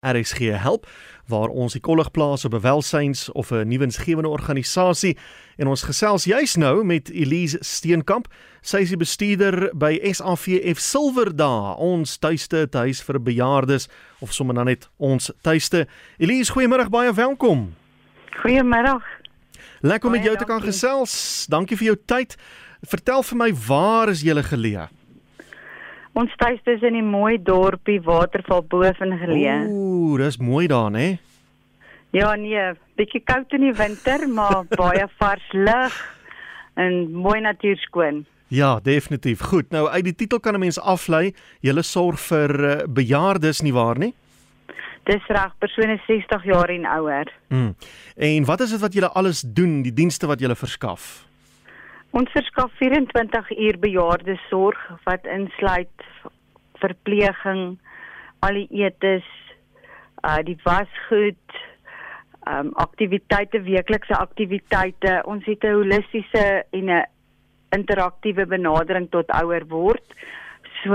RSG help waar ons die kollig plaas op 'n welsyns of 'n nuwensgewende organisasie en ons gesels juis nou met Elise Steenkamp. Sy is die bestuurder by SAVF Silverdae, ons tuiste tuis vir bejaardes of sommer dan net ons tuiste. Elise, goeiemôre, baie welkom. Goeiemiddag. Lekker om met jou te kan gesels. Dankie vir jou tyd. Vertel vir my, waar is jy geleë? Ons tuiste is in die mooi dorpie Waterval Boven geleë. Ooh, dis mooi daar, hè? Ja, nee, bietjie koud in die winter, maar baie vars lug en mooi natuur skoon. Ja, definitief. Goed. Nou uit die titel kan 'n mens aflei, jy sorg vir uh, bejaardes nie waar nie? Dis reg, persone 60 jaar en ouer. Mm. En wat is dit wat julle alles doen, die dienste wat julle verskaf? Ons verskaf 24 uur bejaardesorg wat insluit verpleging, al die etes, uh die wasgoed, um aktiwiteite, weeklikse aktiwiteite. Ons het 'n holistiese en 'n interaktiewe benadering tot ouer word. So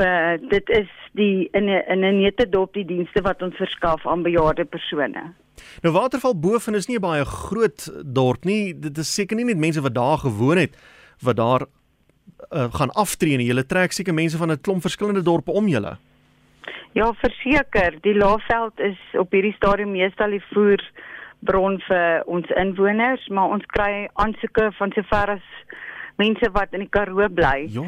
dit is die in 'n in 'n netedop die dienste wat ons verskaf aan bejaarde persone. Nou Waterval Boven is nie 'n baie groot dorp nie. Dit is seker nie net mense wat daar gewoon het wat daar uh, gaan aftree nie. Julle trek seker mense van 'n klomp verskillende dorpe om julle. Ja, verseker, die Laagveld is op hierdie stadium meestal die voer bron vir ons inwoners, maar ons kry aansoeke van sover as mense wat in die Karoo bly. Ja.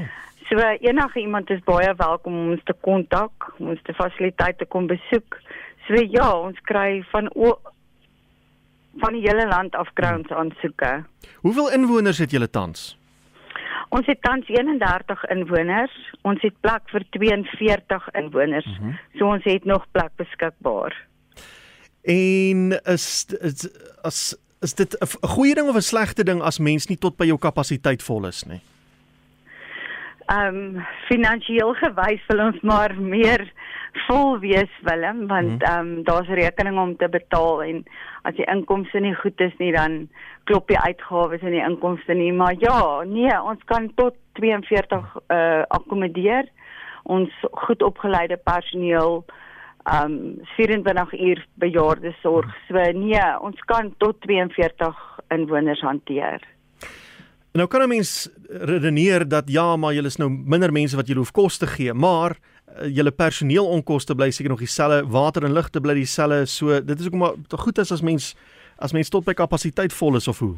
So enige iemand is baie welkom om ons te kontak, ons te fasiliteite kom besoek. So ja, ons kry van o van die hele land af kry ons aansoeke. Hoeveel inwoners het julle tans? Ons het tans 31 inwoners. Ons het plek vir 42 inwoners. Mm -hmm. So ons het nog plek beskikbaar. En is, is as is dit 'n goeie ding of 'n slegte ding as mens nie tot by jou kapasiteit vol is nie? Ehm um, finansiëel gewys wil ons maar meer vol wees Willem want ehm um, daar's rekeninge om te betaal en as die inkomste nie goed is nie dan klop die uitgawes en die inkomste nie. Maar ja nee ons kan tot 42 uh eh, akkommodeer. Ons goed opgeleide personeel ehm um, 24 uur bejaarde sorg so nee ons kan tot 42 inwoners hanteer Nou kan 'n mens redeneer dat ja, maar julle is nou minder mense wat julle hoef kos te gee, maar uh, julle personeelonkoste bly seker nog dieselfde, water en ligte bly dieselfde. So dit is ook maar goed as as mens as mens tot by kapasiteit vol is of hoe.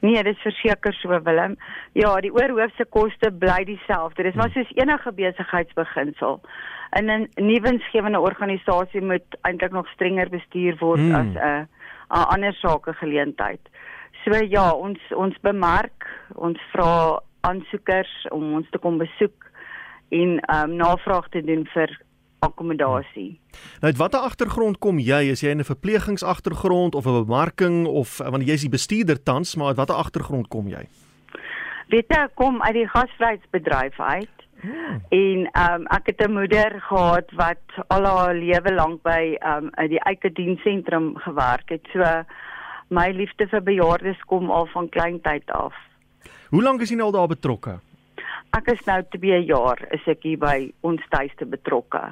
Nee, dit is verseker so Willem. Ja, die oorhoofse koste bly dieselfde. Dit is maar soos enige besigheidsbeginsel. In 'n nuwensgewende organisasie moet eintlik nog strenger bestuur word hmm. as 'n 'n ander sake geleentheid. So ja, ons ons bemark, ons vra aansoekers om ons te kom besoek en ehm um, navraag te doen vir akkommodasie. Nou, uit watter agtergrond kom jy? Is jy in 'n verplegingsagtergrond of 'n bemarking of want jy is die bestuurder tans, maar uit watter agtergrond kom jy? Weet jy, kom uit die gasvryheidsbedryf uit. Hmm. En ehm um, ek het 'n moeder gehad wat al haar lewe lank by ehm um, die Eike Diensentrum gewerk het. So my liefde vir bejaardes kom al van kleintyd af. Hoe lank is jy nou al daar betrokke? Ek is nou 2 jaar is ek hier by ons tuiste betrokke.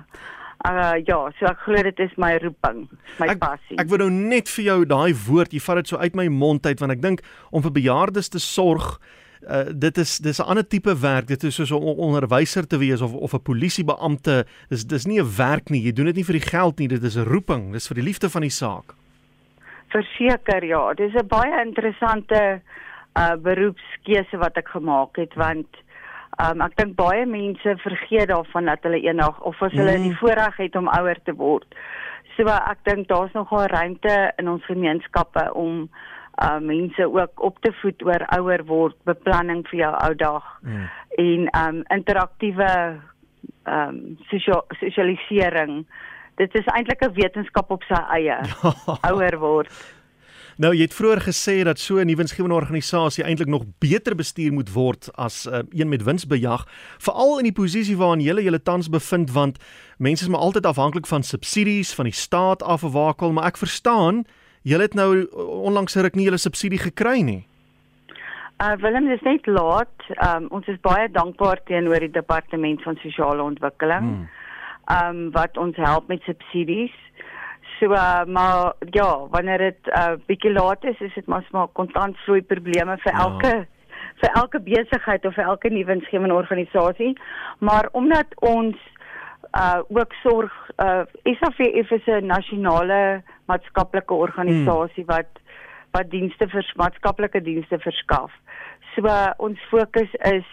Uh ja, so ek glo dit is my roeping, my ek, passie. Ek wil nou net vir jou daai woord, jy vat dit so uit my mond uit want ek dink om vir bejaardes te sorg Uh, dit is dis 'n ander tipe werk. Dit is soos 'n onderwyser te wees of of 'n polisiebeampte. Dis dis nie 'n werk nie. Jy doen dit nie vir die geld nie. Dit is 'n roeping. Dis vir die liefde van die saak. Verseker ja, dis 'n baie interessante uh beroepskeuse wat ek gemaak het want um ek dink baie mense vergeet daarvan dat hulle eendag of as hulle mm. die voorreg het om ouer te word. So ek dink daar's nogal ruimte in ons gemeenskappe om uh mense ook op te voed oor ouer word, beplanning vir jou ou dag mm. en um interaktiewe um sosialisering dit is eintlik 'n wetenskap op sy eie ouer word. Nou jy het vroeër gesê dat so 'n nuwensgewende organisasie eintlik nog beter bestuur moet word as uh, een met winsbejag, veral in die posisie waarin jy julle tans bevind want mense is maar altyd afhanklik van subsidies van die staat af of waar maar ek verstaan jy het nou onlangs ruk nie julle subsidie gekry nie. Uh Willem, dis net laat. Um, ons is baie dankbaar teenoor die departement van sosiale ontwikkeling. Hmm um wat ons help met subsidies. So uh, maar ja, wanneer dit 'n uh, bietjie laat is, is dit maar maar kontantvloei probleme vir Ja. elke vir elke besigheid of vir elke nuwensgewende organisasie. Maar omdat ons uh ook sorg uh SAVF is 'n nasionale maatskaplike organisasie wat wat dienste vir maatskaplike dienste verskaf. So uh, ons fokus is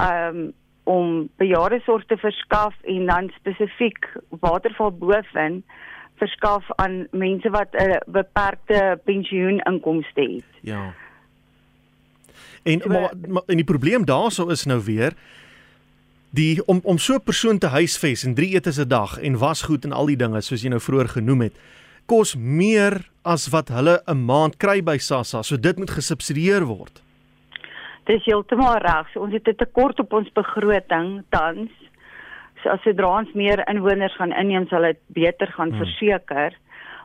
um om bejaardesorg te verskaf en dan spesifiek waterval boven verskaf aan mense wat 'n beperkte pensioeninkomste het. Ja. En So- maar, maar en die probleem daarso is nou weer die om om so 'n persoon te huisves en drie etes 'n dag en wasgoed en al die dinge soos jy nou vroeër genoem het kos meer as wat hulle 'n maand kry by SASSA. So dit moet gesubsidieer word. Dis heeltemal reg. So, ons het 'n tekort op ons begroting tans. So as sodra ons meer inwoners gaan inneem, sal dit beter gaan hmm. verseker.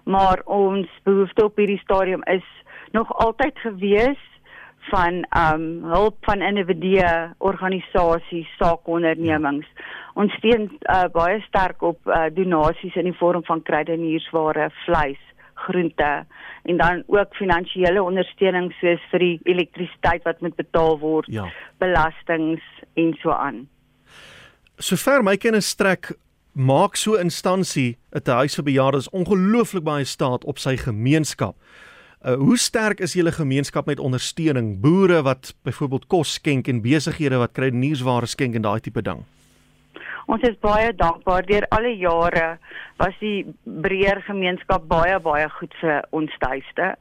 Maar ons behoefte op hierdie stadium is nog altyd gewees van um hulp van individue, organisasies, saakondernemings. Ons steun uh, baie sterk op uh, donasies in die vorm van kruideniersware, vleis, groente en dan ook finansiële ondersteuning soos vir die elektrisiteit wat moet betaal word, Ja. belastings en so aan. Sover my kennis strek maak so 'n instansie 'n huis vir bejaardes ongelooflik baie staat op sy gemeenskap. Uh, hoe sterk is julle gemeenskap met ondersteuning? Boere wat byvoorbeeld kos skenk en besighede wat kruideniersware skenk en daai tipe ding. Ons is baie dankbaar deur alle jare was die breër gemeenskap baie baie goed vir ons tuiste.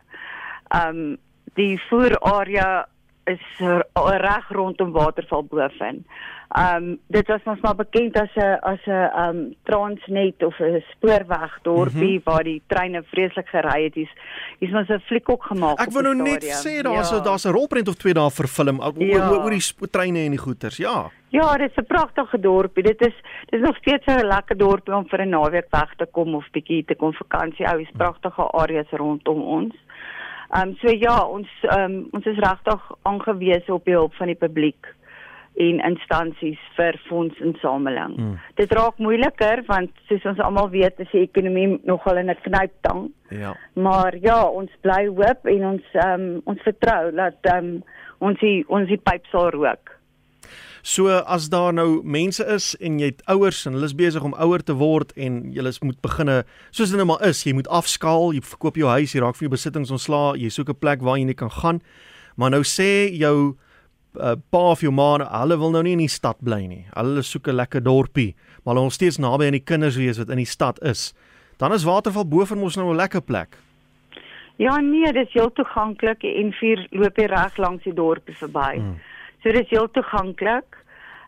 Um die voerarea is r- reg rondom Waterval boven. Um dit was ons maar bekend as 'n as 'n um Transnet of 'n spoorweg dorpie mm -hmm. waar die treine vreeslik gery het. Hier's hier's mos 'n fliek ook gemaak. Ek wou nou net sê daar's Ja. daar's 'n rolprent of twee daar vir film oor Ja. oor, oor die treine en die goeters. Ja. Ja, dit is 'n pragtige dorpie. Dit is dit is nog steeds 'n lekker dorpie om vir 'n naweek weg te kom of bietjie te kom vakansie hou. Dis pragtige areas rondom ons. Ehm um, so ja, ons ehm um, ons is regtig aangewese op die hulp van die publiek en instansies vir fondsinsameling. Mm. Dit raak moeiliker want soos ons almal weet, is die ekonomie nogal in 'n knyptang. Ja. Maar ja, ons bly hoop en ons ehm um, ons vertrou dat ehm um, ons die ons die pyp sal rook. So as daar nou mense is en jy het ouers en hulle is besig om ouer te word en jy moet beginne soos dit nou maar is, jy moet afskaal, jy verkoop jou huis, jy raak van jou besittings ontslaa, jy soek 'n plek waar jy nie kan gaan. Maar nou sê jou uh, pa of jou ma, hulle wil nou nie in die stad bly nie. Hulle soek 'n lekker dorpie, maar hulle wil steeds naby aan die kinders wees wat in die stad is. Dan is Waterval Boven mos nou 'n lekker plek. Ja nee, dit is heel toeganklik en vier loop jy reg langs die dorpie verby. Mm. So dit is heel toeganklik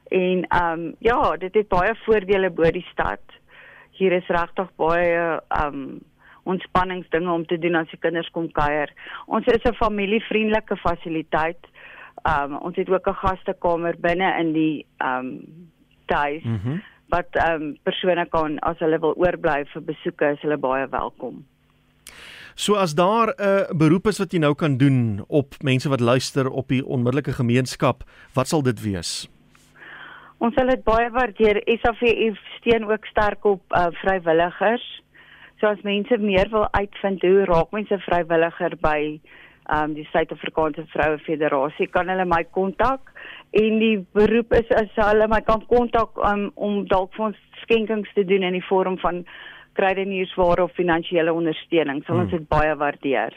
en ehm um, ja, dit het baie voordele bo die stad. Hier is regtig baie ehm um, ontspanningsdinge om te doen as die kinders kom kuier. Ons is 'n familievriendelike fasiliteit. Ehm um, ons het ook 'n gastekamer binne in die ehm um, tuis. Mm wat ehm um, persone kan as hulle wil oorbly vir besoeke, is hulle baie welkom. So as daar 'n uh, beroep is wat jy nou kan doen op mense wat luister op die onmiddellike gemeenskap, wat sal dit wees? Ons sal dit baie waardeer. SAVF steun ook sterk op uh, vrywilligers. So as mense meer wil uitvind hoe raak mense vrywilliger by um, die Suid-Afrikaanse Vroue Federasie, kan hulle my kontak en die beroep is as hulle my kan kontak um, om dalk vir ons skenkings te doen in die vorm van kruideniersware of finansiële ondersteuning. Sal ons Hmm. dit baie waardeer.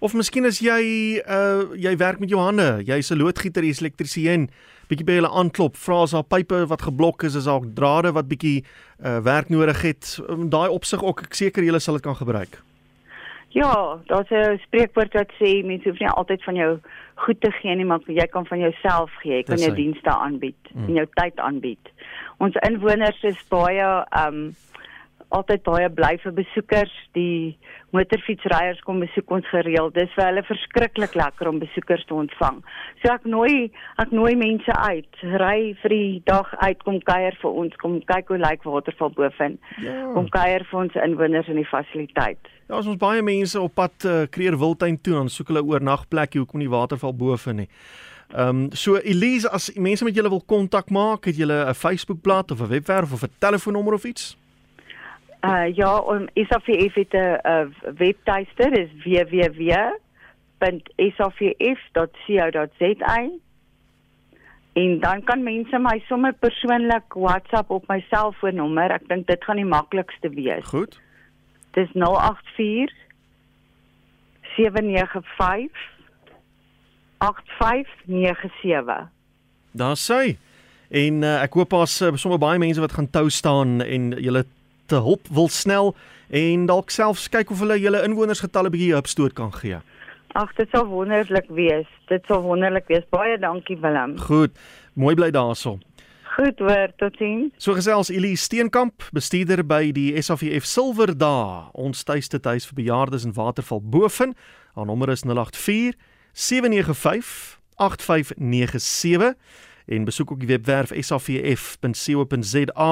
Of miskien as jy uh jy werk met jou hande, jy's 'n loodgieter, jy's elektriesien, bietjie by hulle aanklop, vra as daar pipe wat geblok is, is daar drade wat bietjie uh werk nodig het. Um, Daai opsig ook, ek seker julle sal dit kan gebruik. Ja, daar's 'n spreekwoord wat sê mense hoef nie altyd van jou goed te gee nie, maar jy kan van jouself gee. Jy kan jou dienste aanbied Mm. en jou tyd aanbied. Ons inwoners is baie um altyd baie bly vir besoekers. Die motorfietsryers kom besoek ons gereeld. Dis vir hulle verskriklik lekker om besoekers te ontvang. So ek nooi ek nooi mense uit. Ry vir die dag uit, kom kuier vir ons, kom kyk hoe lyk Waterval boven. Ja. Kom kuier vir ons inwoners in die fasiliteit. Ja, ons baie mense op pad uh, Kreer Wildtuin toe, dan soek hulle oornagplekke hoekom nie waterval bowe nie. Ehm um, so Elise, as mense met julle wil kontak maak, het julle 'n Facebookblad of 'n webwerf of 'n telefoonnommer of iets? Uh ja, om SAVF het 'n uh, webtuiste, dis www.savf.co.za. En dan kan mense my sommer persoonlik WhatsApp op my selfoonnommer. Ek dink dit gaan die maklikste wees. Goed. Dis 084 795 8597. Daar sê. En uh, ek hoop daar's uh, sommer baie mense wat gaan tou staan en julle te hulp wil snel en dalk selfs kyk of hulle julle inwonersgetalle bietjie opstoot kan gee. Ag, dit sal wonderlik wees. Dit sal wonderlik wees. Baie dankie Willem. Goed. Mooi bly daarso. Goed hoor, totiens. So gesels Elise Steenkamp, bestuurder by die SAVF Silverdae, ons tuiste tuis vir bejaardes in Waterval Boven. Haar nommer is 084 795 8597 en besoek ook die webwerf savf.co.za